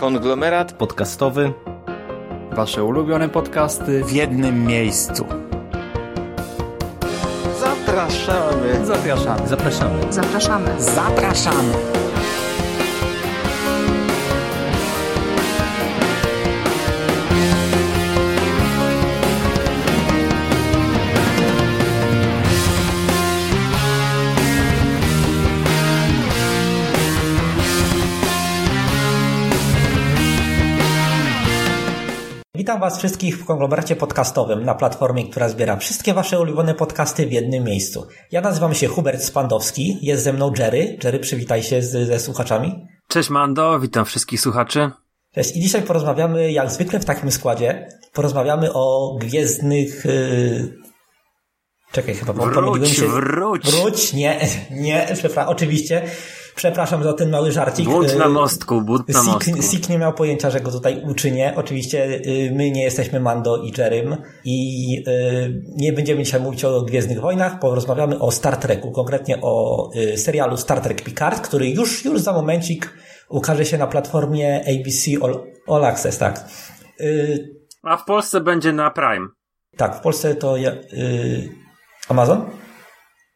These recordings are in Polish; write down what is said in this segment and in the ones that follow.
Konglomerat podcastowy. Wasze ulubione podcasty w jednym miejscu. Zapraszamy. Zapraszamy. Zapraszamy. Zapraszamy. Zapraszamy. Witam Was wszystkich w konglomeracie podcastowym na platformie, która zbiera wszystkie Wasze ulubione podcasty w jednym miejscu. Ja nazywam się Hubert Spandowski, jest ze mną Jerry. Jerry, przywitaj się z, ze słuchaczami. Cześć Mando, witam wszystkich słuchaczy. Cześć. I dzisiaj porozmawiamy, jak zwykle w takim składzie, porozmawiamy o gwiezdnych... Yy... Czekaj, chyba wróć, pomyliłem się. Wróć, wróć. Nie, nie, przepraszam, oczywiście. Przepraszam za ten mały żarcik. Bunt na mostku, bunt na Sik, mostku. Sik nie miał pojęcia, że go tutaj uczynię. Oczywiście y, my nie jesteśmy Mando i Jerem i y, nie będziemy dzisiaj mówić o Gwiezdnych Wojnach, porozmawiamy o Star Treku, konkretnie o serialu Star Trek Picard, który już, już za momencik ukaże się na platformie ABC All, All Access, tak. A w Polsce będzie na Prime. Tak, w Polsce to ja, Amazon?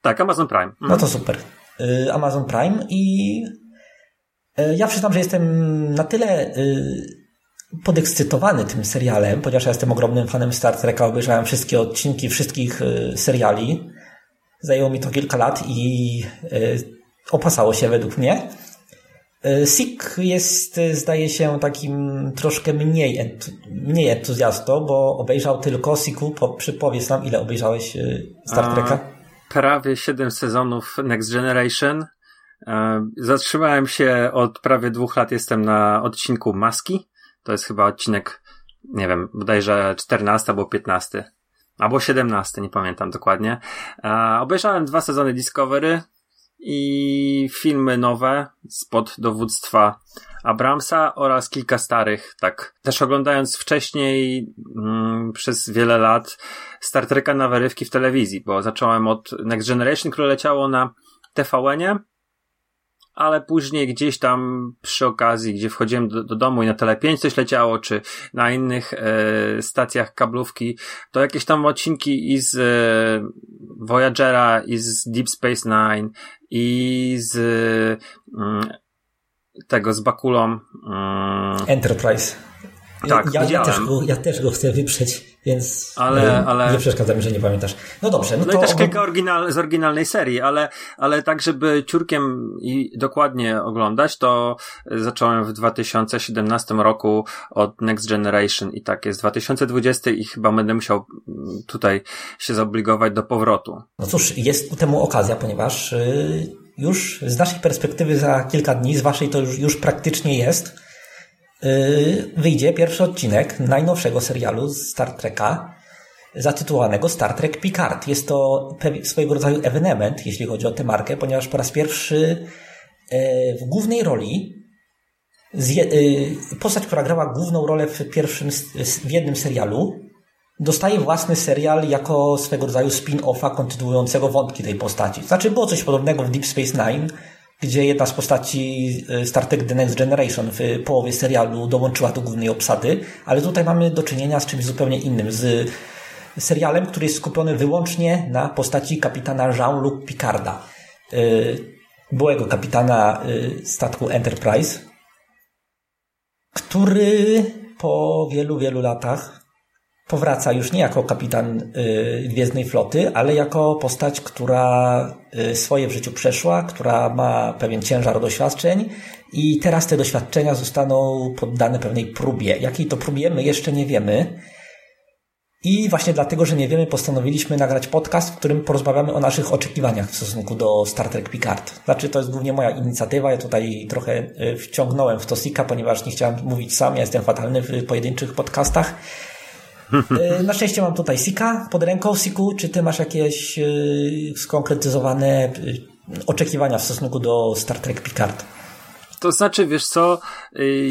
Tak, Amazon Prime. Mhm. No to super. Amazon Prime i ja przyznam, że jestem na tyle podekscytowany tym serialem, ponieważ ja jestem ogromnym fanem Star Treka, obejrzałem wszystkie odcinki wszystkich seriali. Zajęło mi to kilka lat i opasało się według mnie. Sik jest, zdaje się, takim troszkę mniej, mniej entuzjastą, bo obejrzał tylko Siku. Po, przypowiedz nam, ile obejrzałeś Star Treka? Prawie 7 sezonów Next Generation. Zatrzymałem się od prawie dwóch lat, jestem na odcinku Maski. To jest chyba odcinek, nie wiem, bodajże 14 albo 15. Albo 17, nie pamiętam dokładnie. Obejrzałem dwa sezony Discovery i filmy nowe spod dowództwa Abramsa oraz kilka starych, tak. Też oglądając wcześniej mm, przez wiele lat Star Treka na wyrywki w telewizji, bo zacząłem od Next Generation, które leciało na TVN-ie, ale później gdzieś tam przy okazji, gdzie wchodziłem do, do domu i na Tele5 coś leciało, czy na innych e, stacjach kablówki, to jakieś tam odcinki i z e, Voyagera, i z Deep Space Nine, i z e, tego, z Bakulą. Mm. Enterprise. Tak, ja, ja, też go, ja też go chcę wyprzeć, więc ale, ale... nie przeszkadza mi, że nie pamiętasz. No dobrze. No, no to... i też kilka oryginal, z oryginalnej serii, ale, ale tak, żeby ciurkiem i dokładnie oglądać, to zacząłem w 2017 roku od Next Generation i tak jest 2020 i chyba będę musiał tutaj się zobligować do powrotu. No cóż, jest ku temu okazja, ponieważ yy, już z naszej perspektywy za kilka dni, z waszej to już, już praktycznie jest, wyjdzie pierwszy odcinek najnowszego serialu Star Treka zatytułowanego Star Trek Picard. Jest to swojego rodzaju ewenement, jeśli chodzi o tę markę, ponieważ po raz pierwszy w głównej roli postać, która grała główną rolę w pierwszym, w jednym serialu, dostaje własny serial jako swego rodzaju spin-offa kontynuującego wątki tej postaci. Znaczy było coś podobnego w Deep Space Nine, gdzie jedna z postaci Star Trek The Next Generation w połowie serialu dołączyła do głównej obsady, ale tutaj mamy do czynienia z czymś zupełnie innym, z serialem, który jest skupiony wyłącznie na postaci kapitana Jean-Luc Picarda, byłego kapitana statku Enterprise, który po wielu, wielu latach powraca już nie jako kapitan y, Gwiezdnej Floty, ale jako postać, która y, swoje w życiu przeszła, która ma pewien ciężar doświadczeń i teraz te doświadczenia zostaną poddane pewnej próbie. Jakiej to próbie my jeszcze nie wiemy. I właśnie dlatego, że nie wiemy, postanowiliśmy nagrać podcast, w którym porozmawiamy o naszych oczekiwaniach w stosunku do Star Trek Picard. Znaczy, to jest głównie moja inicjatywa. Ja tutaj trochę wciągnąłem w to Sika, ponieważ nie chciałem mówić sam. Ja jestem fatalny w pojedynczych podcastach. Na szczęście mam tutaj Sika pod ręką. Siku, czy ty masz jakieś skonkretyzowane oczekiwania w stosunku do Star Trek Picard? To znaczy, wiesz co,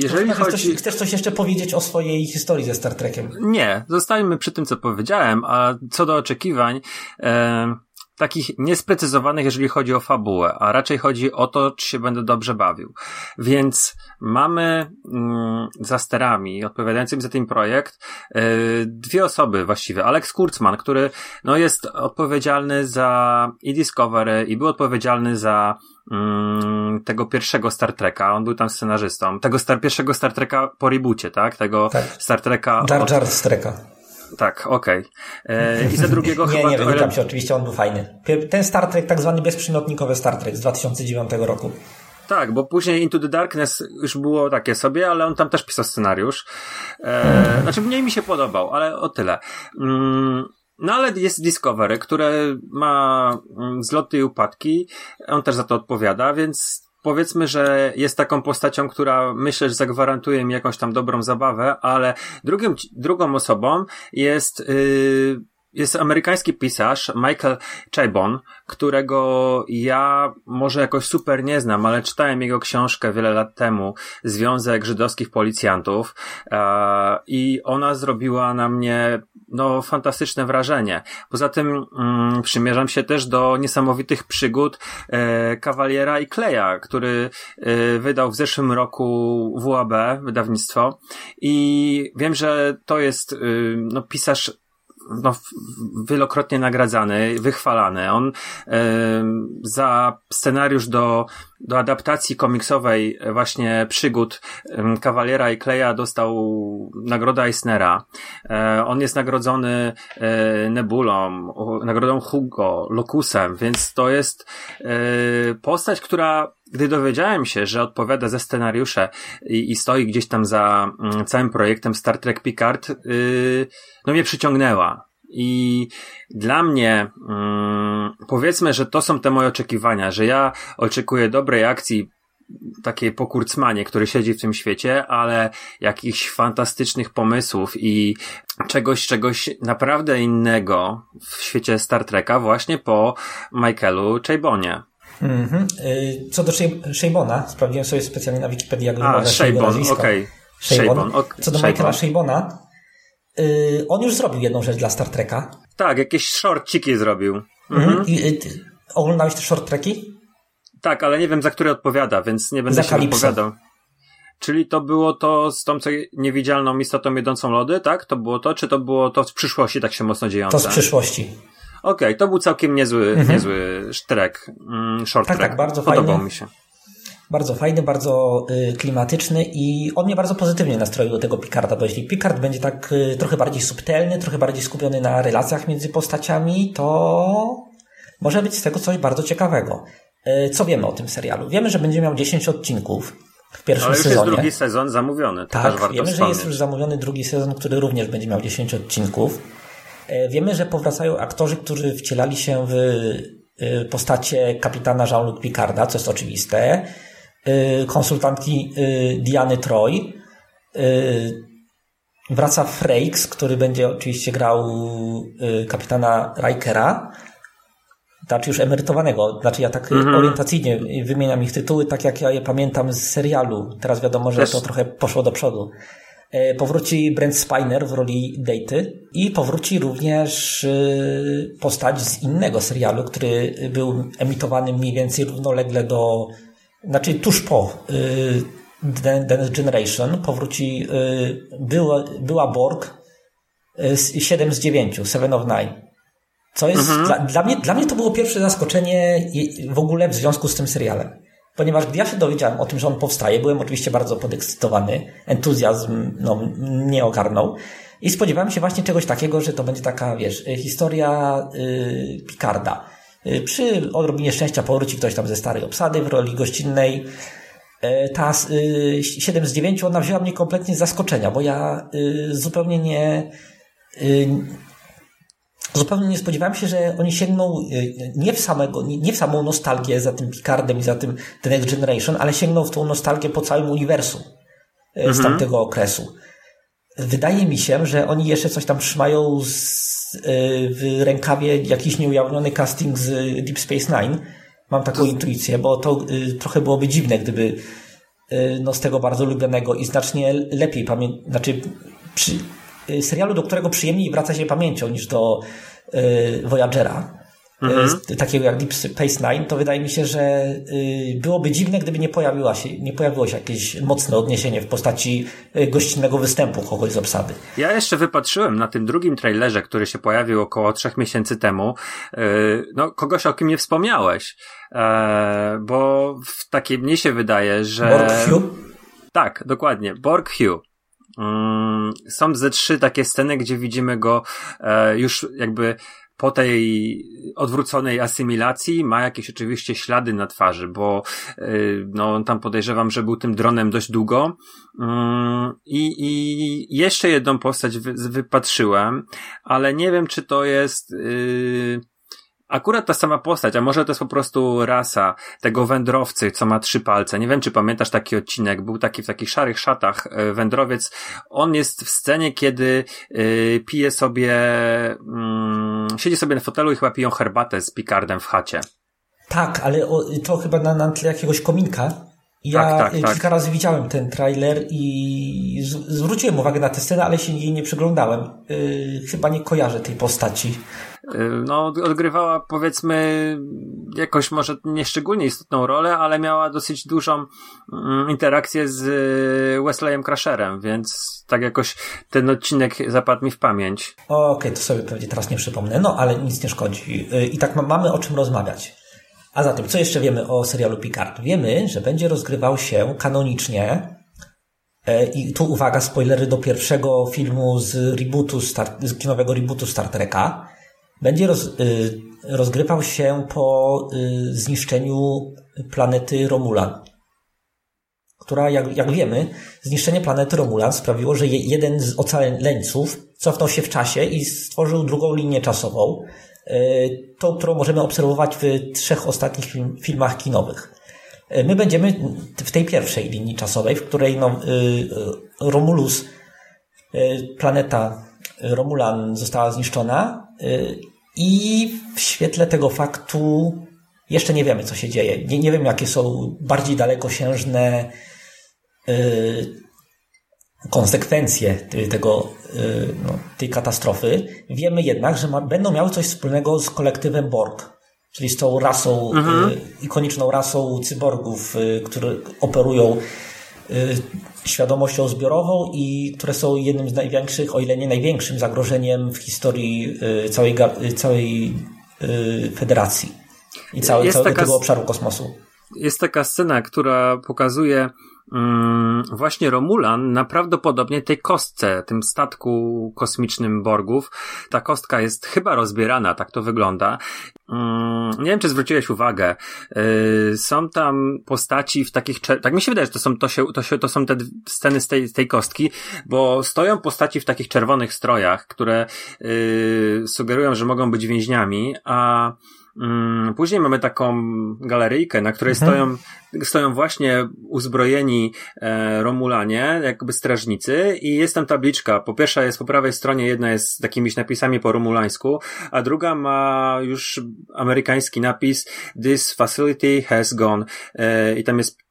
jeżeli chcesz chodzi... Coś, chcesz coś jeszcze powiedzieć o swojej historii ze Star Trekiem? Nie, zostańmy przy tym, co powiedziałem, a co do oczekiwań, e, takich niesprecyzowanych, jeżeli chodzi o fabułę, a raczej chodzi o to, czy się będę dobrze bawił. Więc mamy mm, za sterami, odpowiadającym za ten projekt, yy, dwie osoby właściwie. Alex Kurtzman, który no, jest odpowiedzialny za i Discovery i był odpowiedzialny za mm, tego pierwszego Star Treka. On był tam scenarzystą. Tego star, pierwszego Star Treka po reboocie, tak? Tego Tak. Star Treka. Jar od- Jar Streka. Tak, okej. E, I za drugiego Nie, chyba nie, ele- się, oczywiście on był fajny. Ten Star Trek, tak zwany bezprzymiotnikowy Star Trek z 2009 roku. Tak, bo później Into the Darkness już było takie sobie, ale on tam też pisał scenariusz. E, znaczy mniej mi się podobał, ale o tyle. Mm, no ale jest Discovery, które ma mm, wzloty i upadki. On też za to odpowiada, więc powiedzmy, że jest taką postacią, która myślę, że zagwarantuje mi jakąś tam dobrą zabawę, ale drugim, drugą osobą jest, yy, jest amerykański pisarz Michael Chabon, którego ja może jakoś super nie znam, ale czytałem jego książkę wiele lat temu, Związek Żydowskich Policjantów e, i ona zrobiła na mnie no fantastyczne wrażenie. Poza tym mm, przymierzam się też do niesamowitych przygód e, Kawaliera i Kleja, który e, wydał w zeszłym roku WAB, wydawnictwo i wiem, że to jest y, no, pisarz no, wielokrotnie nagradzany, wychwalany. On za scenariusz do, do adaptacji komiksowej właśnie przygód Kawaliera i Kleja dostał nagrodę Eisnera. E, on jest nagrodzony e, Nebulą, nagrodą Hugo, Locusem, więc to jest e, postać, która gdy dowiedziałem się, że odpowiada za scenariusze i, i stoi gdzieś tam za mm, całym projektem Star Trek Picard, yy, no mnie przyciągnęła. I dla mnie, mm, powiedzmy, że to są te moje oczekiwania, że ja oczekuję dobrej akcji, takiej po Kurcmanie, który siedzi w tym świecie, ale jakichś fantastycznych pomysłów i czegoś, czegoś naprawdę innego w świecie Star Treka właśnie po Michaelu Chabonie. Mhm. Y, Co do Shab- Shabona, sprawdziłem sobie specjalnie na Wikipedii, jak A, wymawiać jego Shabon, okej. Shabon. Shabon, ok- Co do. Michaela Shabona, y, on już zrobił jedną rzecz dla Star Treka. Tak, jakieś shortciki zrobił. Mhm. I, y, oglądałeś te short treki? Tak, ale nie wiem za który odpowiada, więc nie będę Za się Kalipso. wypowiadał. Czyli to było to z tą co niewidzialną istotą jedzącą lody, tak? To było to, czy to było to w przyszłości tak się mocno dziejące? To z przyszłości. Okej, to był całkiem niezły, niezły trek, mm, short Tak, track. tak, bardzo Podobał fajny. mi się. Bardzo fajny, bardzo y, klimatyczny i on mnie bardzo pozytywnie nastroił do tego Picarda, bo jeśli Picard będzie tak y, trochę bardziej subtelny, trochę bardziej skupiony na relacjach między postaciami, to może być z tego coś bardzo ciekawego. Y, co wiemy o tym serialu? Wiemy, że będzie miał 10 odcinków w pierwszym Ale już sezonie. jest drugi sezon zamówiony, to też Tak, warto wiemy, że wspomnieć. jest już zamówiony drugi sezon, który również będzie miał 10 odcinków. E, Wiemy, że powracają aktorzy, którzy wcielali się w e, postacie kapitana Jean-Luc Picarda, co jest oczywiste. E, Konsultantki Diany Troy. Wraca Frakes, który będzie oczywiście grał kapitana Rikera. Znaczy już emerytowanego. Znaczy ja tak Mhm. orientacyjnie wymieniam ich tytuły, tak jak ja je pamiętam z serialu. Teraz wiadomo, że Też- to trochę poszło do przodu. E, Powróci Brent Spiner w roli Dejty i powróci również e, postać z innego serialu, który był emitowany mniej więcej równolegle do, znaczy tuż po e, The, The Next Generation. Powróci, e, była, była Borg z 7 z 9, Seven of Nine. Co jest, dla, dla, mnie, dla mnie to było pierwsze zaskoczenie w ogóle w związku z tym serialem. Ponieważ gdy ja się dowiedziałem o tym, że on powstaje, byłem oczywiście bardzo podekscytowany, entuzjazm no, mnie ogarnął i spodziewałem się właśnie czegoś takiego, że to będzie taka, wiesz, y, historia y, Picarda. Y, przy odrobinie szczęścia powróci ktoś tam ze starej obsady w roli gościnnej. E, Ta y, 7 z 9 ona wzięła mnie kompletnie z zaskoczenia, bo ja zupełnie nie, zupełnie nie spodziewałem się, że oni sięgną y, nie w, samego, nie w samą nostalgię za tym Picardem i za tym The Next Generation, ale sięgną w tą nostalgię po całym uniwersum y, z tamtego okresu. Wydaje mi się, że oni jeszcze coś tam trzymają z, y, w rękawie jakiś nieujawniony casting z Deep Space Nine. Mam taką intuicję, bo to trochę byłoby dziwne, gdyby no, z tego bardzo lubianego i znacznie lepiej pamięć, znaczy przy, serialu, do którego przyjemniej wraca się pamięcią niż do y, Voyagera. mhm. takiego jak Deep Space Nine, to wydaje mi się, że y, byłoby dziwne, gdyby nie, pojawiła się, nie pojawiło się jakieś mocne odniesienie w postaci y, gościnnego występu kogoś z obsady. Ja jeszcze wypatrzyłem na tym drugim trailerze, który się pojawił około trzech miesięcy temu, no kogoś o kim nie wspomniałeś, e, bo w takiej mnie się wydaje, że... Borg Hugh? Tak, dokładnie. Borg Hugh. Mm, są ze trzy takie sceny, gdzie widzimy go e, już jakby po tej odwróconej asymilacji ma jakieś oczywiście ślady na twarzy, bo e, no tam podejrzewam, że był tym dronem dość długo. Mm, I, i jeszcze jedną postać wypatrzyłem, ale nie wiem, czy to jest yy, akurat ta sama postać, a może to jest po prostu rasa tego wędrowcy, co ma trzy palce. Nie wiem, czy pamiętasz taki odcinek, był taki w takich szarych szatach e, wędrowiec. On jest w scenie, kiedy yy, pije sobie, yy, siedzi sobie na fotelu i chyba piją herbatę z Picardem w chacie. Tak, ale o, to chyba na, na tle jakiegoś kominka. Ja tak, tak, tak. kilka tak. razy widziałem ten trailer i zwróciłem uwagę na tę scenę, ale się jej nie przyglądałem. Yy, chyba nie kojarzę tej postaci. Y, no, odgrywała powiedzmy jakoś może nieszczególnie istotną rolę, ale miała dosyć dużą mm, interakcję z y, Wesleyem Crusherem, więc tak jakoś ten odcinek zapadł mi w pamięć. Okej, okay, to sobie pewnie teraz nie przypomnę, no ale nic nie szkodzi. Y, I tak mamy o czym rozmawiać. A zatem, co jeszcze wiemy o serialu Picard? Wiemy, że będzie rozgrywał się kanonicznie i tu uwaga, spoilery do pierwszego filmu z rebootu, z kinowego rebootu Star Treka będzie roz, y, rozgrywał się po y, zniszczeniu planety Romulan. Która, jak, jak wiemy, zniszczenie planety Romulan sprawiło, że jeden z ocaleńców cofnął się w czasie i stworzył drugą linię czasową, y, tą, którą możemy obserwować w trzech ostatnich film, filmach kinowych. My będziemy w tej pierwszej linii czasowej, w której no, Romulus, planeta Romulan została zniszczona i w świetle tego faktu jeszcze nie wiemy, co się dzieje. Nie, nie wiem, jakie są bardziej dalekosiężne yy, konsekwencje tego, yy, no, tej katastrofy. Wiemy jednak, że ma, będą miały coś wspólnego z kolektywem Borg, czyli z tą rasą, mhm. yy, ikoniczną rasą cyborgów, y, które operują świadomością zbiorową i które są jednym z największych, o ile nie największym zagrożeniem w historii y, całej, y, całej y, federacji i całej, całego taka, obszaru kosmosu. Jest taka scena, która pokazuje Mm, właśnie Romulan na prawdopodobnie tej kostce, tym statku kosmicznym Borgów. Ta kostka jest chyba rozbierana, tak to wygląda. Mm, nie wiem, czy zwróciłeś uwagę. Y, są tam postaci w takich, tak mi się wydaje, że to są, to się, to się, to są te sceny z tej, z tej kostki, bo stoją postaci w takich czerwonych strojach, które yy, sugerują, że mogą być więźniami, a później mamy taką galeryjkę, na której mhm. stoją, stoją właśnie uzbrojeni e, Romulanie, jakby strażnicy i jest tam tabliczka. Po pierwsza jest po prawej stronie, jedna jest z takimiś napisami po romulańsku, a druga ma już amerykański napis This facility has gone e, i tam jest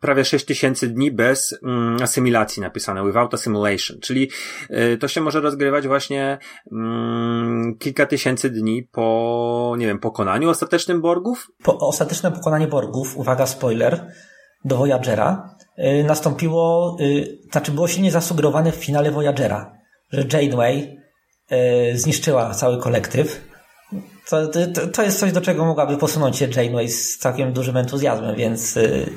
prawie 6000 dni bez mm, asymilacji napisane, without assimilation, czyli y, to się może rozgrywać właśnie mm, kilka tysięcy dni po, nie wiem, pokonaniu ostatecznym Borgów? Po ostateczne pokonanie Borgów, uwaga, spoiler, do Voyagera, y, nastąpiło, y, znaczy było silnie zasugerowane w finale Voyagera, że Janeway y, zniszczyła cały kolektyw, to, to, to jest coś, do czego mogłaby posunąć się Janeway z całkiem dużym entuzjazmem, więc y,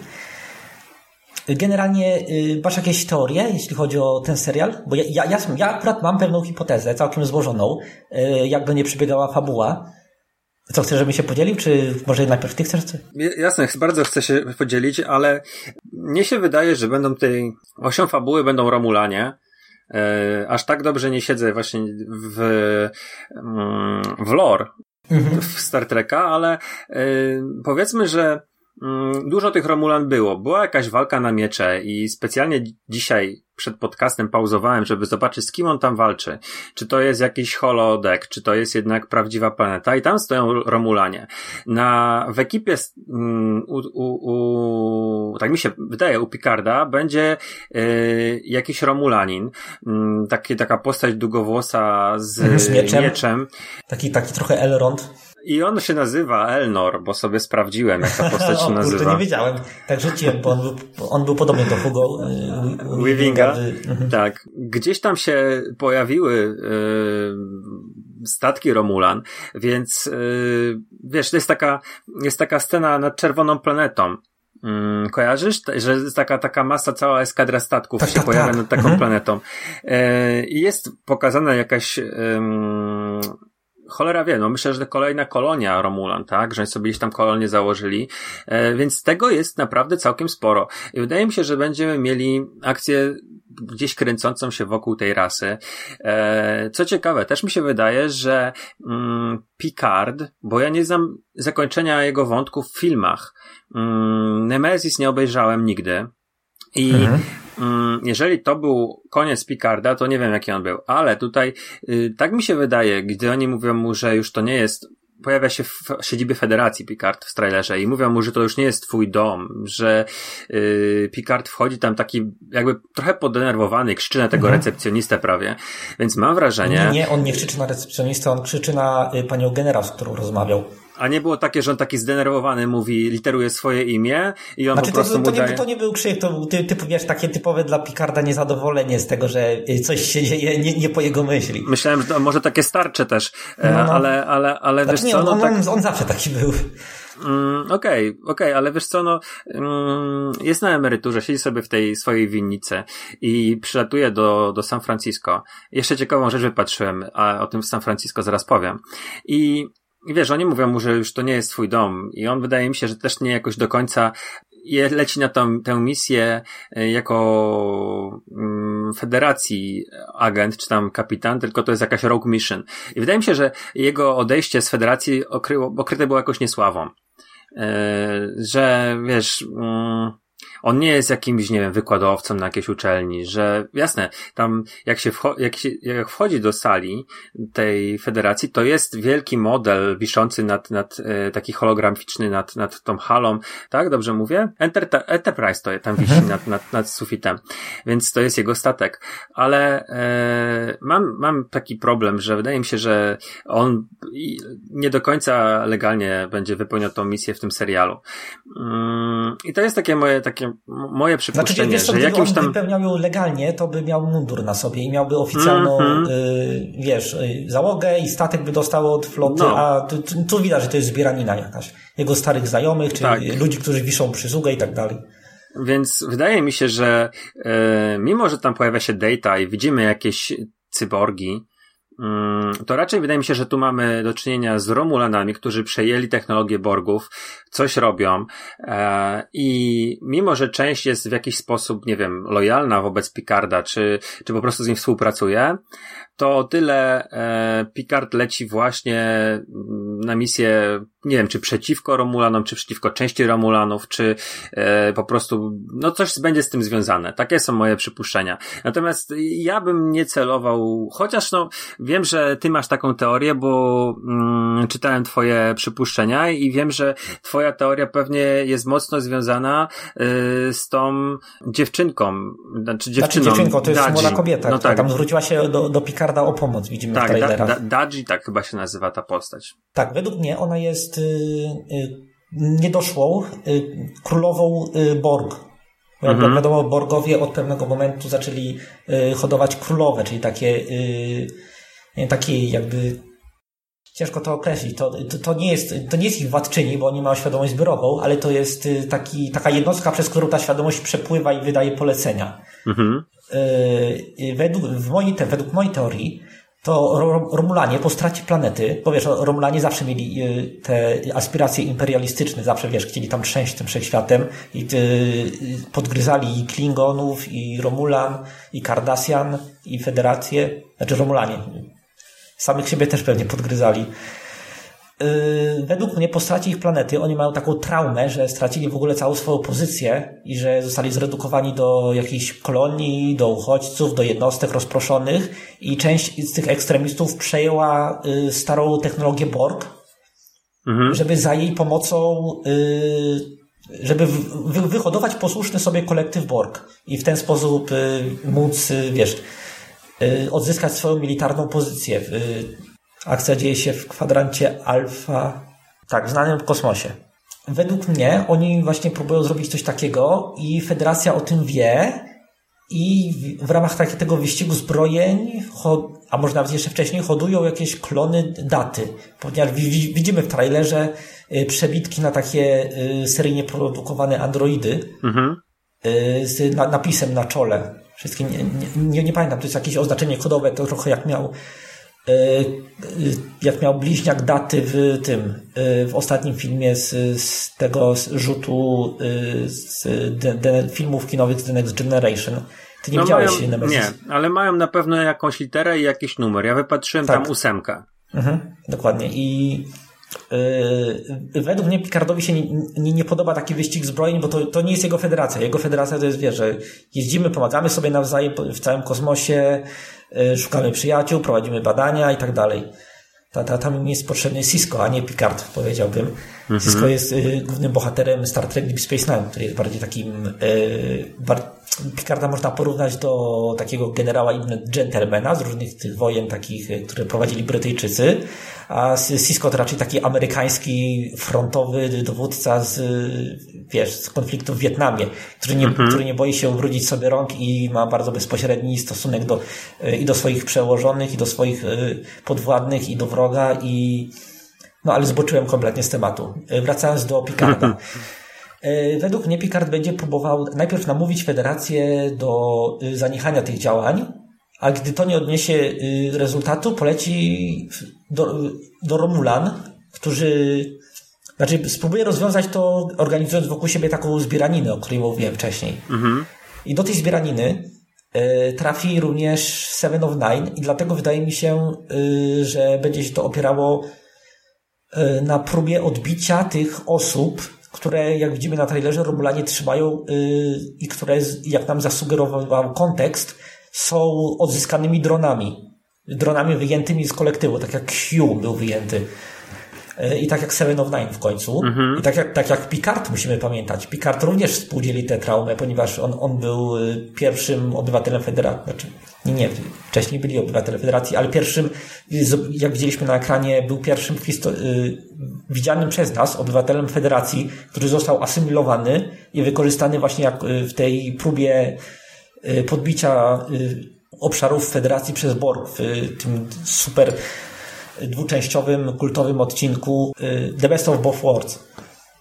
Generalnie y, masz jakieś teorie, jeśli chodzi o ten serial? Bo ja, ja, ja akurat mam pewną hipotezę, całkiem złożoną, y, jak do niej przebiegała fabuła. Co, chcesz, żebym się podzielił, czy może najpierw ty chcesz? Jasne, bardzo chcę się podzielić, ale mnie się wydaje, że będą tej osią fabuły będą Romulanie. E, aż tak dobrze nie siedzę właśnie w, mm, w lore mhm. w Star Treka, ale e, powiedzmy, że dużo tych Romulan było. Była jakaś walka na miecze i specjalnie dzisiaj przed podcastem pauzowałem, żeby zobaczyć z kim on tam walczy. Czy to jest jakiś holodeck, czy to jest jednak prawdziwa planeta i tam stoją Romulanie. Na, w ekipie mm, u, u, u, tak mi się wydaje, u Picarda będzie y, jakiś Romulanin, y, taki, taka postać długowłosa z, z mieczem. mieczem. Taki, taki trochę Elrond. I on się nazywa Elnor, bo sobie sprawdziłem, jak ta postać się o, nazywa. Kurde, nie wiedziałem. Tak rzuciłem, bo on był, on był podobny do Hugo y, Weavinga. Mhm. Tak. Gdzieś tam się pojawiły y, statki Romulan, więc y, wiesz, to jest taka, jest taka scena nad czerwoną planetą. Mm, kojarzysz? Że jest taka, taka masa, cała eskadra statków tak, się tak, pojawia tak. nad taką mhm. planetą. I jest pokazana jakaś cholera wie, no myślę, że kolejna kolonia Romulan, tak, że oni sobie gdzieś tam kolonię założyli, e, więc tego jest naprawdę całkiem sporo. I wydaje mi się, że będziemy mieli akcję gdzieś kręcącą się wokół tej rasy. E, co ciekawe, też mi się wydaje, że mm, Picard, bo ja nie znam zakończenia jego wątków w filmach. Mm, Nemesis nie obejrzałem nigdy. I mhm. Mm, jeżeli to był koniec Picarda, to nie wiem jaki on był, ale tutaj y, tak mi się wydaje, gdy oni mówią mu, że już to nie jest pojawia się w siedzibie Federacji Picard w trailerze i mówią mu, że to już nie jest twój dom, że yy, Picard wchodzi tam taki jakby trochę podenerwowany, krzyczy na tego mhm. recepcjonistę prawie, więc mam wrażenie... Nie, nie, on nie krzyczy na recepcjonistę, on krzyczy na y, panią generał, z którą rozmawiał. A nie było takie, że on taki zdenerwowany mówi, literuje swoje imię i on znaczy, po prostu to, to, daje... nie, to nie był krzyk, to był typ, wiesz, takie typowe dla Picarda niezadowolenie z tego, że coś się dzieje nie, nie po jego myśli. Myślałem, że to może takie starcze też, e, no, no. ale, ale, ale znaczy, wiesz nie, co, no on, tak... on, zawsze taki był. Mm, okej, okej, okay, okay, ale wiesz co, no, mm, jest na emeryturze, siedzi sobie w tej swojej winnicy i przylatuje do, do San Francisco. Jeszcze ciekawą rzecz wypatrzyłem, a o tym w San Francisco zaraz powiem. I wiesz, oni mówią mu, że już to nie jest twój dom i on wydaje mi się, że też nie jakoś do końca leci na tą, tę misję e, jako mm, federacji agent, czy tam kapitan, tylko to jest jakaś rogue mission. I wydaje mi się, że jego odejście z federacji okryło, okryte było jakoś niesławą. E, że wiesz, mm, on nie jest jakimś, nie wiem, wykładowcą na jakiejś uczelni, że jasne, tam jak się, wcho- jak się jak wchodzi do sali tej federacji, to jest wielki model wiszący nad, nad e, taki holograficzny nad, nad tą halą, tak? Dobrze mówię? Enter, Enterprise to tam wisi mhm. nad, nad, nad sufitem, więc to jest jego statek. Ale e, mam, mam taki problem, że wydaje mi się, że on nie do końca legalnie będzie wypełniał tą misję w tym serialu. Mm, I to jest takie moje, takie moje przypuszczenie, znaczy, wiesz, że jakimś tam... wypełniał ją legalnie, to by miał mundur na sobie i miałby oficjalną, mm -hmm. y, wiesz, y, załogę i statek by dostało od floty, no. a tu, tu, widać, że to jest zbieranina jakaś. Jego starych znajomych, czy tak. ludzi, którzy wiszą przysługę i tak dalej. Więc wydaje mi się, że e, mimo, że tam pojawia się data i widzimy jakieś cyborgi, to raczej wydaje mi się, że tu mamy do czynienia z Romulanami, którzy przejęli technologię Borgów, coś robią e, i mimo, że część jest w jakiś sposób, nie wiem, lojalna wobec Picarda, czy, czy po prostu z nim współpracuje, to o tyle e, Picard leci właśnie mm, na misję, nie wiem, czy przeciwko Romulanom, czy przeciwko części Romulanów, czy e, po prostu, no coś będzie z tym związane. Takie są moje przypuszczenia. Natomiast ja bym nie celował, chociaż no, wiem, że ty masz taką teorię, bo mm, czytałem twoje przypuszczenia i wiem, że twoja teoria pewnie jest mocno związana y, z tą dziewczynką, znaczy dziewczyną. Znaczy dziewczynką, to jest Dadzi. młoda kobieta, no tak. tam zwróciła się do, do Picarda o pomoc, widzimy tak, w trailerach. Tak, da, Daji tak chyba się nazywa ta postać. Tak, według mnie ona jest y, y, niedoszłą y, królową Borg. Mhm. wiadomo, Borgowie od pewnego momentu zaczęli hodować królowe, czyli takie, takie jakby ciężko to określić. To, to, to, nie jest, to nie jest ich władczyni, bo oni mają świadomość zbiorową, ale to jest taki, taka jednostka, przez którą ta świadomość przepływa i wydaje polecenia. Mhm. Według, w mojej, według mojej teorii to Romulanie po stracie planety, bo wiesz, Romulanie zawsze mieli yy, te aspiracje imperialistyczne, zawsze wiesz, chcieli tam trzęść tym wszechświatem i yy, podgryzali i Klingonów, i Romulan, i Cardassian, i Federację, znaczy Romulanie. Samych siebie też pewnie podgryzali. Yy, według mnie po stracie ich planety oni mają taką traumę, że stracili w ogóle całą swoją pozycję i że zostali zredukowani do jakiejś kolonii, do uchodźców, do jednostek rozproszonych i część z tych ekstremistów przejęła yy, starą technologię Borg, mhm. żeby za jej pomocą yy, żeby wyhodować posłuszny sobie kolektyw Borg i w ten sposób móc, wiesz, odzyskać swoją militarną pozycję Akcja dzieje się w kwadrancie alfa, tak, w znanym w kosmosie. Według mnie oni właśnie próbują zrobić coś takiego i Federacja o tym wie i w, ramach takiego wyścigu zbrojeń, a może nawet jeszcze wcześniej, hodują jakieś klony daty. Ponieważ widzimy w trailerze y, przebitki na takie y, seryjnie produkowane androidy mhm. Y, z napisem na czole. Wszystkie, nie, nie, nie pamiętam, to jest jakieś oznaczenie kodowe, to trochę jak miał jak miał bliźniak daty w tym, w ostatnim filmie z, z tego rzutu z de, de, filmów kinowych z The Next Generation. Ty nie no widziałeś mają, Nie, ale mają na pewno jakąś literę i jakiś numer. Ja wypatrzyłem tak. tam ósemkę. Mhm, dokładnie. I yy, według mnie Picardowi się nie, nie, nie, podoba taki wyścig zbrojeń, bo to, to nie jest jego federacja. Jego federacja to jest, wie, że jeździmy, pomagamy sobie nawzajem w całym kosmosie, szukamy przyjaciół, prowadzimy badania i tak dalej. Ta, ta, tam jest potrzebny Cisco, a nie Picard, powiedziałbym. Cisco jest y, głównym bohaterem Star Trek Deep Space Nine, który jest bardziej takim y, bar Picarda można porównać do takiego generała gentlemana z różnych tych wojen takich, e, które prowadzili Brytyjczycy, a Cisco to raczej taki amerykański frontowy dowódca z, wiesz, z konfliktu w Wietnamie, który nie, mhm. który nie boi się wrócić sobie rąk i ma bardzo bezpośredni stosunek do, e, i do swoich przełożonych, i do swoich e, podwładnych, i do wroga, i no ale zboczyłem kompletnie z tematu. Wracając do Picarda. E, według mnie Picard będzie próbował najpierw namówić Federację do y, zaniechania tych działań, a gdy to nie odniesie rezultatu, poleci do, do Romulan, którzy znaczy spróbuje rozwiązać to organizując wokół siebie taką zbieraninę, o której mówiłem wcześniej. Mhm. I do tej zbieraniny y, trafi również Seven of Nine i dlatego wydaje mi się, że będzie się to opierało na próbie odbicia tych osób, które, jak widzimy na trailerze, Romulanie trzymają yy, i które, jak nam zasugerował kontekst, są odzyskanymi dronami. Dronami wyjętymi z kolektywu, tak jak Q był wyjęty. Y, I tak jak Seven of Nine w końcu. Mhm. I tak jak, tak jak Picard musimy pamiętać. Picard również współdzieli tę traumę, ponieważ on, on był y, pierwszym obywatelem federacji. Znaczy, nie, nie, wcześniej byli obywatele federacji, ale pierwszym, jak widzieliśmy na ekranie, był pierwszym y, widzianym przez nas obywatelem federacji, który został asymilowany i wykorzystany właśnie jak w tej próbie podbicia obszarów federacji przez Borg w tym super dwuczęściowym, kultowym odcinku y, The Best of Both Worlds.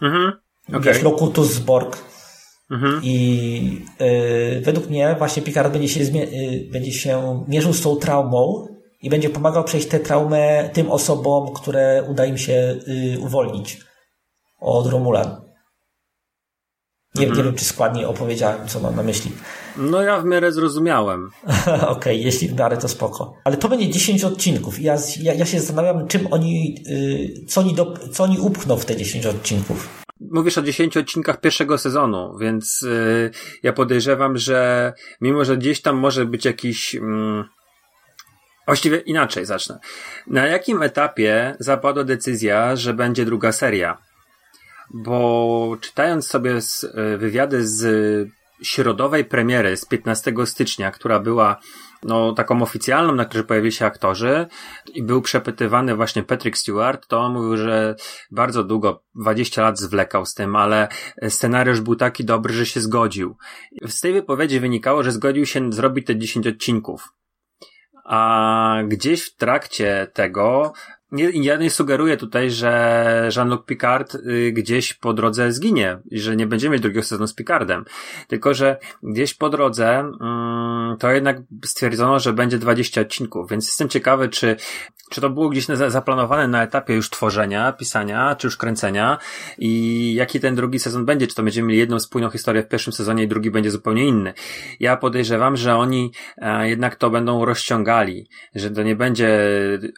Mhm. Okay. Wiesz, Locutus Borg. Mhm. I y, według mnie właśnie Picard będzie się, y, będzie się mierzył z tą traumą i będzie pomagał przejść tę traumę tym osobom, które uda im się y, uwolnić od Romulan. Nie, mhm. nie wiem, czy składnie opowiedziałem, co mam na myśli. No ja w miarę zrozumiałem. Okej, okay, jeśli w miarę to spoko. Ale to będzie 10 odcinków i ja, ja, ja się zastanawiam, czym oni, yy, co, oni do, co oni upchną w te 10 odcinków. Mówisz o 10 odcinkach pierwszego sezonu, więc yy, ja podejrzewam, że mimo, że gdzieś tam może być jakiś... Yy, Właściwie inaczej zacznę. Na jakim etapie zapadła decyzja, że będzie druga seria? Bo czytając sobie z, y, wywiady z środowej premiery z 15 stycznia, która była no, taką oficjalną, na której pojawili się aktorzy i był przepytywany właśnie Patrick Stewart, to on mówił, że bardzo długo, 20 lat zwlekał z tym, ale scenariusz był taki dobry, że się zgodził. Z tej wypowiedzi wynikało, że zgodził się zrobić te 10 odcinków. A gdzieś w trakcie tego nie, ja nie sugeruję tutaj, że Jean-Luc Picard y, gdzieś po drodze zginie że nie będziemy mieć drugiego sezonu z Picardem. Tylko, że gdzieś po drodze mm, to jednak stwierdzono, że będzie 20 odcinków, więc jestem ciekawy, czy, czy to było gdzieś zaplanowane na etapie już tworzenia, pisania, czy już kręcenia i jaki ten drugi sezon będzie, czy to będziemy mieli jedną spójną historię w pierwszym sezonie i drugi będzie zupełnie inny. Ja podejrzewam, że oni e, jednak to będą rozciągali, że to nie będzie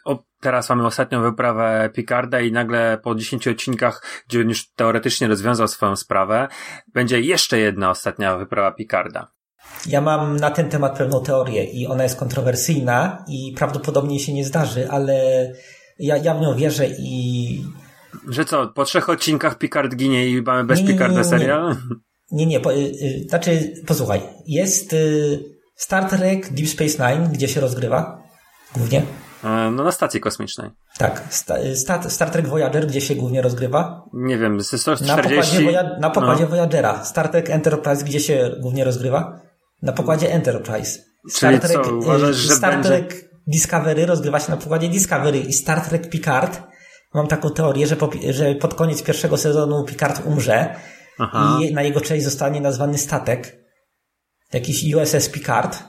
o, teraz mamy ostatnią wyprawę Picarda i nagle po 10 odcinkach, gdzie już teoretycznie rozwiązał swoją sprawę, będzie jeszcze jedna ostatnia wyprawa Picarda. Ja mam na ten temat pewną teorię i ona jest kontrowersyjna i prawdopodobnie się nie zdarzy, ale ja, ja w nią wierzę i... Że co, po trzech odcinkach Picard ginie i mamy bez nie, Picarda serial? Nie, nie, po, y, y, znaczy, posłuchaj, jest y, Star Trek Deep Space Nine, gdzie się rozgrywa głównie no na stacji kosmicznej. Tak, Star, Star Trek Voyager, gdzie się głównie rozgrywa? Nie wiem, z 140... Na pokładzie, Voya na pokładzie no. Voyagera. Star Trek Enterprise, gdzie się głównie rozgrywa? Na pokładzie Enterprise. Star Czyli Trek, co, uważasz, że Star będzie... Trek Discovery rozgrywa się na pokładzie Discovery i Star Trek Picard. Mam taką teorię, że, po, że pod koniec pierwszego sezonu Picard umrze Aha. i na jego cześć zostanie nazwany statek. Jakiś USS Picard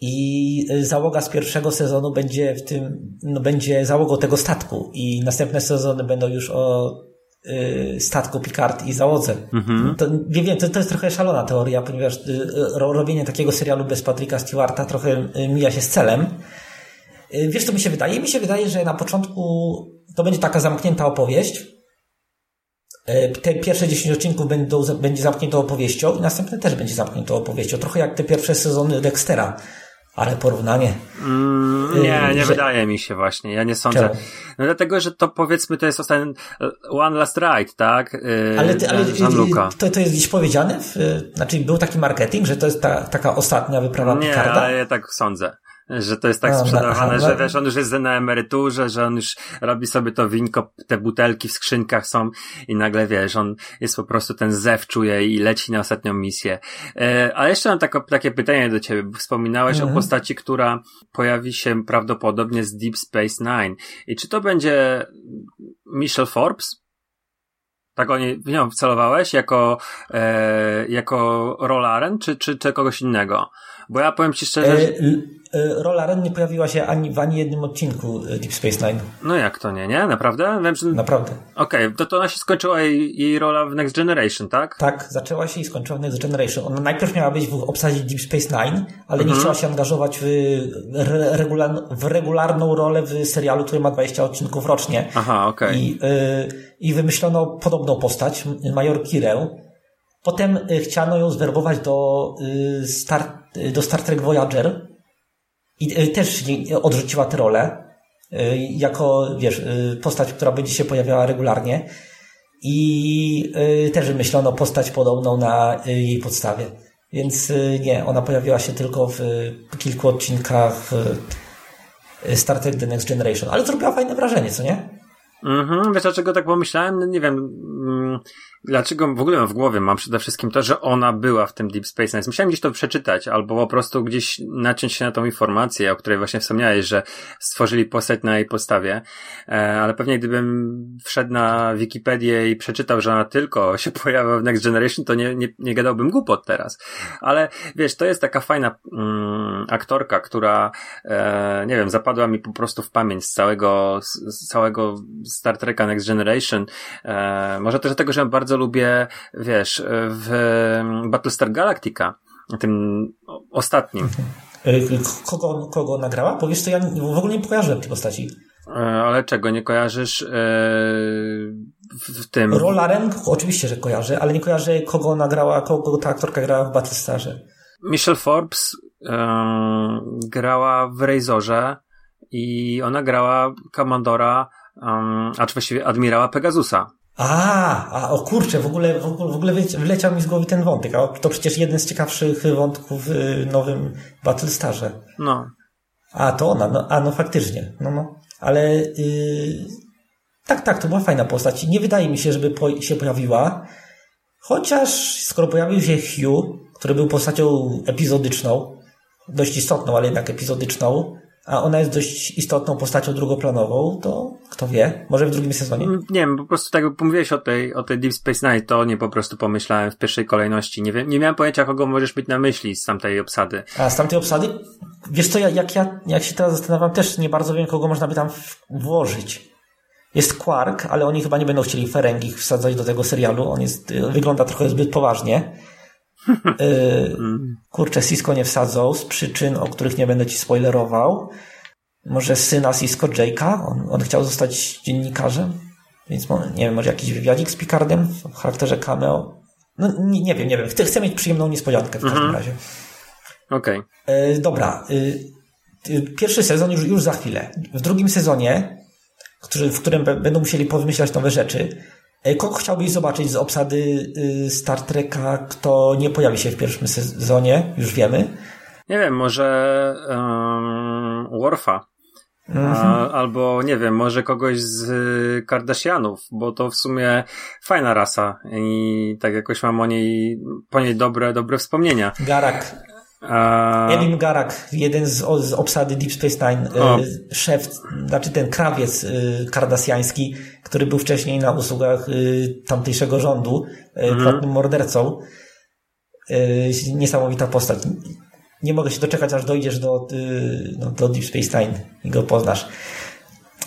i y, załoga z pierwszego sezonu będzie w tym, no będzie załogą tego statku i następne sezony będą już o y, statku Picard i załodze. Mhm. To, nie wiem, to, to jest trochę szalona teoria, ponieważ y, robienie takiego serialu bez Patricka Stewarta trochę mija się z celem. Wiesz, co mi się wydaje? Mi się wydaje, że na początku to będzie taka zamknięta opowieść. Te pierwsze 10 odcinków będą, będzie zamkniętą opowieścią i następne też będzie zamkniętą opowieścią. Trochę jak te pierwsze sezony Dextera ale porównanie. Mm, nie, nie że... wydaje mi się właśnie. Ja nie sądzę. Czemu? No dlatego, że to powiedzmy to jest ostatni One Last Ride, tak? Yy, ale ty, ale to, to jest gdzieś powiedziane? W, znaczy był taki marketing, że to jest ta, taka ostatnia wyprawa nie, Picarda? Nie, ale ja tak sądzę że to jest tak no, sprzedawane, no, że wiesz, on już jest na emeryturze, że on już robi sobie to winko, te butelki w skrzynkach są i nagle wiesz, on jest po prostu ten zew czuje i leci na ostatnią misję. E, a jeszcze mam tako, takie pytanie do ciebie, wspominałeś mhm. o postaci, która pojawi się prawdopodobnie z Deep Space Nine. I czy to będzie Michelle Forbes? Tak oni w nią wcelowałeś jako, e, jako Rolaren, czy, czy, czy kogoś innego? Bo ja powiem ci szczerze. E, e, rola Ren nie pojawiła się ani w ani jednym odcinku e, Deep Space Nine. No jak to nie, nie? Naprawdę? Wiem, że... Naprawdę. Okej, okay, to, to ona się skończyła jej, jej rola w Next Generation, tak? Tak, zaczęła się i skończyła w Next Generation. Ona najpierw miała być w obsadzie Deep Space Nine, ale mhm. nie chciała się angażować w, regular, w regularną rolę w serialu, który ma 20 odcinków rocznie. Aha, okej. Okay. I, y, I wymyślono podobną postać, Major Kirę, Potem y, chciano ją zwerbować do y, Star, y, do Star Trek Voyager i też odrzuciła tę rolę jako, wiesz, postać, która będzie się pojawiała regularnie i też wymyślono postać podobną na jej podstawie. Więc nie, ona pojawiła się tylko w kilku odcinkach Star Trek The Next Generation, ale zrobiła fajne wrażenie, co nie? Mhm, wiesz dlaczego tak pomyślałem? No nie wiem, mm, dlaczego w ogóle mam w głowie mam przede wszystkim to, że ona była w tym Deep Space Nine. Musiałem gdzieś to przeczytać, albo po prostu gdzieś naciąć się na tą informację, o której właśnie wspomniałeś, że stworzyli postać na jej podstawie, e, ale pewnie gdybym wszedł na Wikipedię i przeczytał, że ona tylko się pojawia w Next Generation, to nie, nie, nie gadałbym głupot teraz. Ale wiesz, to jest taka fajna mm, aktorka, która, e, nie wiem, zapadła mi po prostu w pamięć z całego, z całego Star Treka Next Generation. E, może też dlatego, że bardzo lubię, wiesz, w Battlestar Galactica, tym ostatnim. E, kogo, kogo nagrała? Powiesz, to ja w ogóle nie kojarzę tej postaci. E, ale czego nie kojarzysz e, w tym? Rolaren oczywiście, że kojarzę, ale nie kojarzę kogo nagrała, kogo ta aktorka grała w Battlestarze. Michelle Forbes grała w Razorze i ona grała Kamandora um, a właściwie admirała Pegasusa. A, a o kurczę, w ogóle, w ogóle, w ogóle wleciał mi z głowy ten wątek, a to przecież jeden z ciekawszych wątków w nowym Battlestarze. No. A, to ona, no, a no faktycznie, no no. Ale yy, tak, tak, to była fajna postać. Nie wydaje mi się, żeby po, się pojawiła, chociaż skoro pojawił się Hugh, który był postacią epizodyczną, dość istotną, ale jednak epizodyczną, a ona jest dość istotną postacią drugoplanową, to kto wie, może w drugim sezonie? Mm, nie wiem, po prostu tak jak mówiłeś o tej, o tej Deep Space Nine, to nie po prostu pomyślałem w pierwszej kolejności. Nie, wiem, nie miałem pojęcia, kogo możesz mieć na myśli z tamtej obsady. A z tamtej obsady? Wiesz co, jak ja, jak się teraz zastanawiam, też nie bardzo wiem, kogo można by tam włożyć. Jest Quark, ale oni chyba nie będą chcieli Ferengi wsadzać do tego serialu. On jest, wygląda trochę zbyt poważnie. Y, kurczę, Cisco nie wsadzą z przyczyn, o których nie będę ci spoilerował. Może syna Cisco Jake'a? On, on chciał zostać dziennikarzem? Więc nie wiem, może jakiś wywiadzik z Picardem w charakterze cameo? No nie, nie wiem, nie wiem. Chcę, chcę mieć przyjemną niespodziankę w każdym mhm. razie. Okej. Okay. Dobra. Y, pierwszy sezon już, już za chwilę. W drugim sezonie, który, w którym będą musieli powymyślać nowe rzeczy, kogo chciałbyś zobaczyć z obsady y, Star Treka, kto nie pojawi się w pierwszym sezonie? Już wiemy. Nie wiem, może um, Worfa. A, albo nie wiem, może kogoś z y, Kardashianów, bo to w sumie fajna rasa i tak jakoś mam o niej, po niej dobre, dobre wspomnienia. Garak. A, Elim Garak, jeden z, z obsady Deep Space Nine, O. y, szef, znaczy ten krawiec y, kardasjański, który był wcześniej na usługach y, tamtejszego rządu, płatnym mordercą. Niesamowita postać. Nie mogę się doczekać, aż dojdziesz do, no, do Deep Space Nine i go poznasz.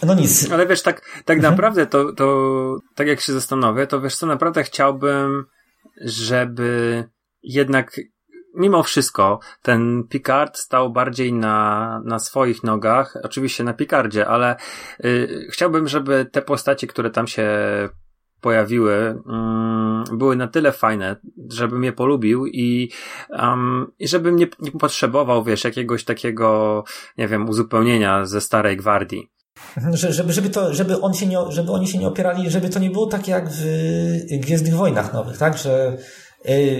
No nic. Ale wiesz, tak, tak naprawdę to, to, tak jak się zastanowię, to wiesz co, naprawdę chciałbym, żeby jednak mimo wszystko ten Picard stał bardziej na, na swoich nogach, oczywiście na Picardzie, ale y, chciałbym, żeby te postacie, które tam się pojawiły, mm, były na tyle fajne, żebym je polubił i, um, i żebym nie, nie potrzebował, wiesz, jakiegoś takiego, nie wiem, uzupełnienia ze starej gwardii. Że, żeby, żeby, to, żeby, on się nie, żeby oni się nie opierali, żeby to nie było tak jak w Gwiezdnych Wojnach Nowych, tak? Że y,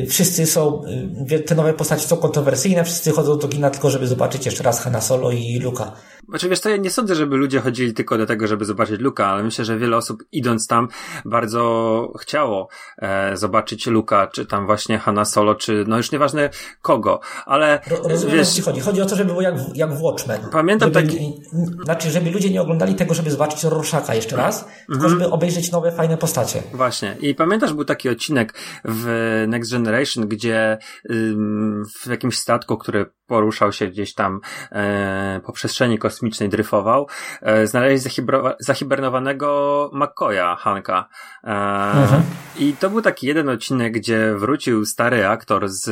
wszyscy są, y, te nowe postacie są kontrowersyjne, wszyscy chodzą do kina tylko, żeby zobaczyć jeszcze raz Hanna Solo i Luka. Znaczy wiesz co, ja nie sądzę, żeby ludzie chodzili tylko do tego, żeby zobaczyć Luka, ale myślę, że wiele osób idąc tam bardzo chciało e, zobaczyć Luka, czy tam właśnie Hanna Solo, czy no już nieważne kogo, ale Ro, rozumiem, o wiesz, co ci chodzi. Chodzi o to, żeby było jak, jak w Watchmen. Pamiętam żeby, taki- Znaczy, żeby ludzie nie oglądali tego, żeby zobaczyć Rorschaka jeszcze raz, tylko żeby obejrzeć nowe, fajne postacie. Właśnie. I pamiętasz, był taki odcinek w Next Generation, gdzie w jakimś statku, który poruszał się gdzieś tam e, po przestrzeni kosmicznej, dryfował, e, znaleźli zahibernowanego McCoya, Hanka. E, I to był taki jeden odcinek, gdzie wrócił stary aktor z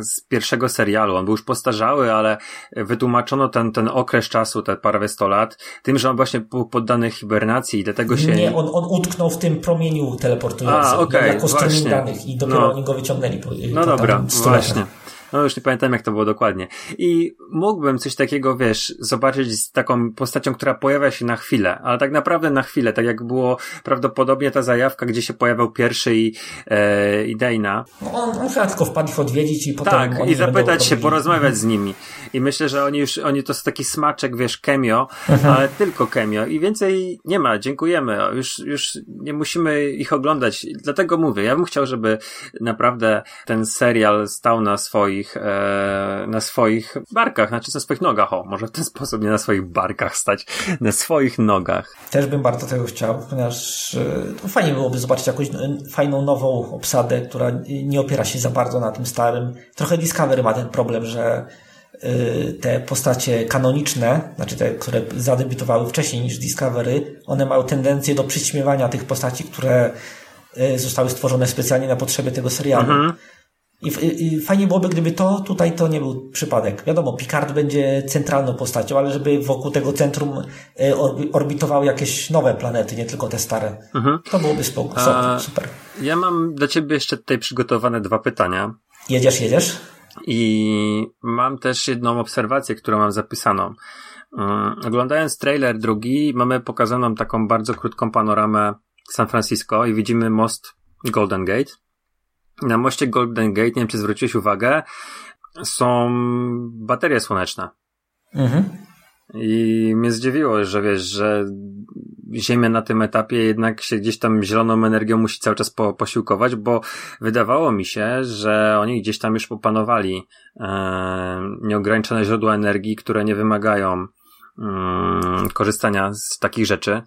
z pierwszego serialu. On był już postarzały, ale wytłumaczono ten, ten okres czasu, te parę sto lat, tym, że on właśnie był poddany hibernacji i dlatego się... Nie, on, on utknął w tym promieniu teleportującym. A, okej, jako strumień właśnie. danych i dopiero No. oni go wyciągnęli po, No po dobra, tam 100 latach. właśnie. No już nie pamiętam jak to było dokładnie. I mógłbym coś takiego, wiesz, zobaczyć z taką postacią, która pojawia się na chwilę, ale tak naprawdę na chwilę, tak jak było prawdopodobnie ta zajawka, gdzie się pojawiał pierwszy i, e, i Dana. No, on, on tylko wpadł ich odwiedzić i potem Tak, i zapytać się, porozmawiać z nimi. I myślę, że oni już, oni to jest taki smaczek, wiesz, cameo, ale tylko cameo i więcej nie ma, dziękujemy. Już, już nie musimy ich oglądać. Dlatego mówię, ja bym chciał, żeby naprawdę ten serial stał na swoich, e, na swoich barkach, znaczy na swoich nogach, o, może w ten sposób, nie na swoich barkach stać, na swoich nogach. Też bym bardzo tego chciał, ponieważ e, to fajnie byłoby zobaczyć jakąś fajną, nową obsadę, która nie opiera się za bardzo na tym starym. Trochę Discovery ma ten problem, że e, te postacie kanoniczne, znaczy te, które zadebiutowały wcześniej niż Discovery, one mają tendencję do przyćmiewania tych postaci, które e, zostały stworzone specjalnie na potrzeby tego serialu. I, f- I fajnie byłoby, gdyby to tutaj to nie był przypadek. Wiadomo, Picard będzie centralną postacią, ale żeby wokół tego centrum e, orbi- orbitowały jakieś nowe planety, nie tylko te stare. To byłoby spoko, A- super. Ja mam dla ciebie jeszcze tutaj przygotowane dwa pytania. Jedziesz, jedziesz? I mam też jedną obserwację, którą mam zapisaną. Mm, Oglądając trailer drugi, mamy pokazaną taką bardzo krótką panoramę San Francisco i widzimy most Golden Gate. Na moście Golden Gate, nie wiem czy zwróciłeś uwagę, są baterie słoneczne. Mhm. I mnie zdziwiło, że wiesz, że Ziemia na tym etapie jednak się gdzieś tam zieloną energią musi cały czas po, posiłkować, bo wydawało mi się, że oni gdzieś tam już popanowali e, nieograniczone źródła energii, które nie wymagają mm, korzystania z takich rzeczy.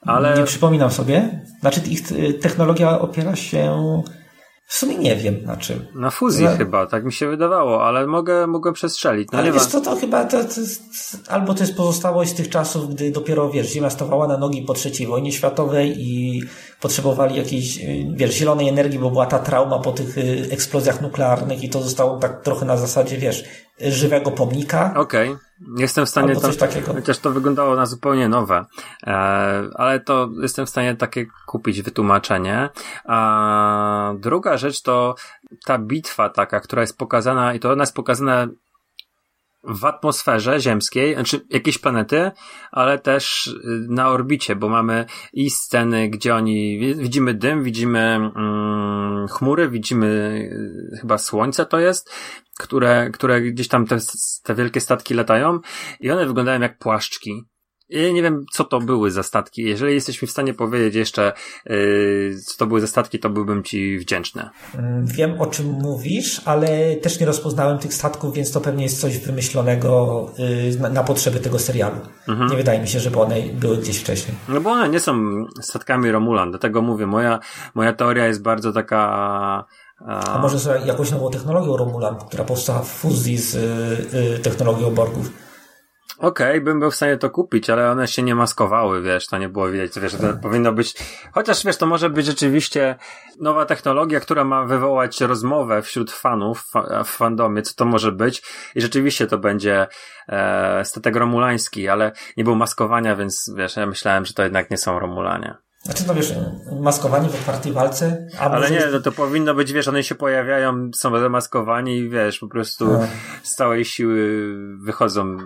Ale Nie przypominam sobie. Znaczy, ich e, technologia opiera się. W sumie nie wiem na czym. na fuzji chyba, tak mi się wydawało, ale mogę, mogłem przestrzelić. No Ale wiesz co, to chyba to, to albo to jest pozostałość z tych czasów, gdy dopiero, wiesz, Ziemia stawała na nogi po trzeciej wojnie światowej i potrzebowali jakiejś, y, wiesz, zielonej energii, bo była ta trauma po tych y, eksplozjach nuklearnych i to zostało tak trochę na zasadzie, wiesz, żywego pomnika. Okej, jestem w stanie to, coś takiego. chociaż to wyglądało na zupełnie nowe, e, ale to jestem w stanie takie kupić wytłumaczenie. A druga rzecz to ta bitwa taka, która jest pokazana i to ona jest pokazana w atmosferze ziemskiej, znaczy jakiejś planety, ale też y, na orbicie, bo mamy i sceny, gdzie oni, widzimy dym, widzimy mm, chmury, widzimy y, chyba słońce to jest, które, które gdzieś tam te, te wielkie statki latają i one wyglądają jak płaszczki. Ja nie wiem, co to były za statki. Jeżeli jesteś mi w stanie powiedzieć jeszcze, yy, co to były za statki, to byłbym ci wdzięczny. Mm, wiem, o czym mówisz, ale też nie rozpoznałem tych statków, więc to pewnie jest coś wymyślonego yy, na, na, potrzeby tego serialu. Mhm. Nie wydaje mi się, żeby one były gdzieś wcześniej. No bo one nie są statkami Romulan, dlatego mówię, moja, moja teoria jest bardzo taka... A, a może z jakąś nową technologią Romulan, która powstała w fuzji z yy, technologią Borgów. Okej, okay, bym był w stanie to kupić, ale one się nie maskowały, wiesz, to nie było widać, wiesz, to powinno być, chociaż wiesz, to może być rzeczywiście nowa technologia, która ma wywołać rozmowę wśród fanów w fandomie, co to może być i rzeczywiście to będzie e, statek romulański, ale nie było maskowania, więc wiesz, ja myślałem, że to jednak nie są Romulanie. Znaczy, no wiesz, maskowani w otwartej walce. Ale nie, no to powinno być, wiesz, one się pojawiają, są zamaskowani i wiesz, po prostu no. z całej siły wychodzą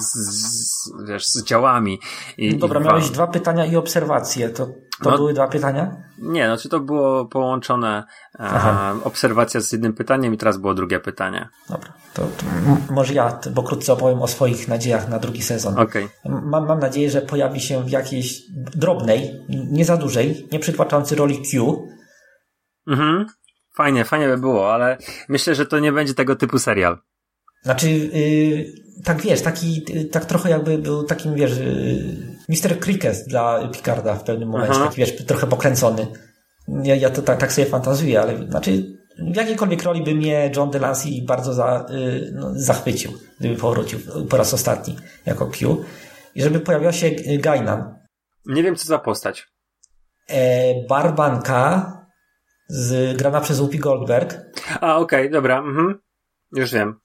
z, z, wiesz, z działami. I, Dobra, i miałeś dwa pytania i obserwacje. To, to no, były dwa pytania? Nie, no czy to było połączone e, obserwacja z jednym pytaniem i teraz było drugie pytanie. Dobra, to, to może ja, bo krótce opowiem o swoich nadziejach na drugi sezon. Okay. Mam, mam nadzieję, że pojawi się w jakiejś drobnej, nie za dużej, nie przytłaczającej roli Q. Mhm. Fajnie, fajnie by było, ale myślę, że to nie będzie tego typu serial. Znaczy, yy, tak wiesz, taki, tak trochę jakby był takim, wiesz, yy, Mr. Cricket dla Picarda w pewnym momencie, Aha. taki, wiesz, trochę pokręcony. Ja, ja to tak, tak sobie fantazuję, ale znaczy, w jakiejkolwiek roli by mnie John Delancey bardzo za, yy, no, zachwycił, gdyby powrócił po raz ostatni jako Q. I żeby pojawiła się Gainan. Nie wiem, co za postać. E, barbanka z, grana przez Whoopi Goldberg. A, okej, okay, dobra, mhm. Już wiem.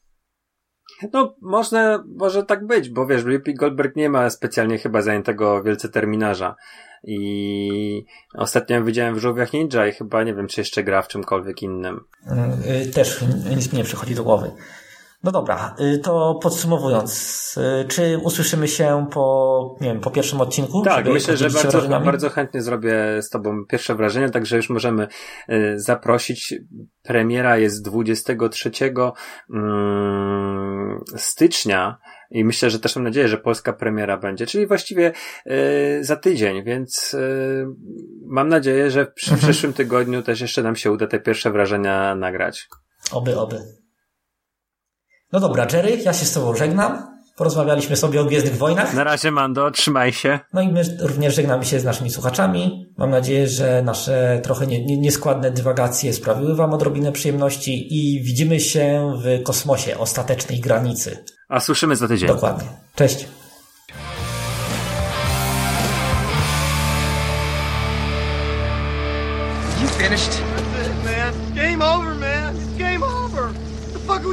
No, można, może tak być, bo wiesz, Whoopi Goldberg nie ma specjalnie chyba zajętego wielce terminarza. I ostatnio widziałem w Żółwiach Ninja i chyba nie wiem, czy jeszcze gra w czymkolwiek innym. Y, też nic mi nie przychodzi do głowy. No dobra, y, to podsumowując, y, czy usłyszymy się po, nie wiem, po pierwszym odcinku? Tak, myślę, że bardzo, bardzo chętnie zrobię z Tobą pierwsze wrażenie, także już możemy y, zaprosić. Premiera jest 23 mm, stycznia i myślę, że też mam nadzieję, że polska premiera będzie, czyli właściwie za tydzień, więc mam nadzieję, że w mhm. przyszłym tygodniu też jeszcze nam się uda te pierwsze wrażenia nagrać. Oby, oby. No dobra, Jerry, ja się z Tobą żegnam. Porozmawialiśmy sobie o Gwiezdnych Wojnach. Na razie, Mando, trzymaj się. No i my również żegnamy się z naszymi słuchaczami. Mam nadzieję, że nasze trochę nie, nie, nieskładne dywagacje sprawiły Wam odrobinę przyjemności i widzimy się w kosmosie, ostatecznej granicy. A słyszymy za tydzień. Dokładnie. Cześć.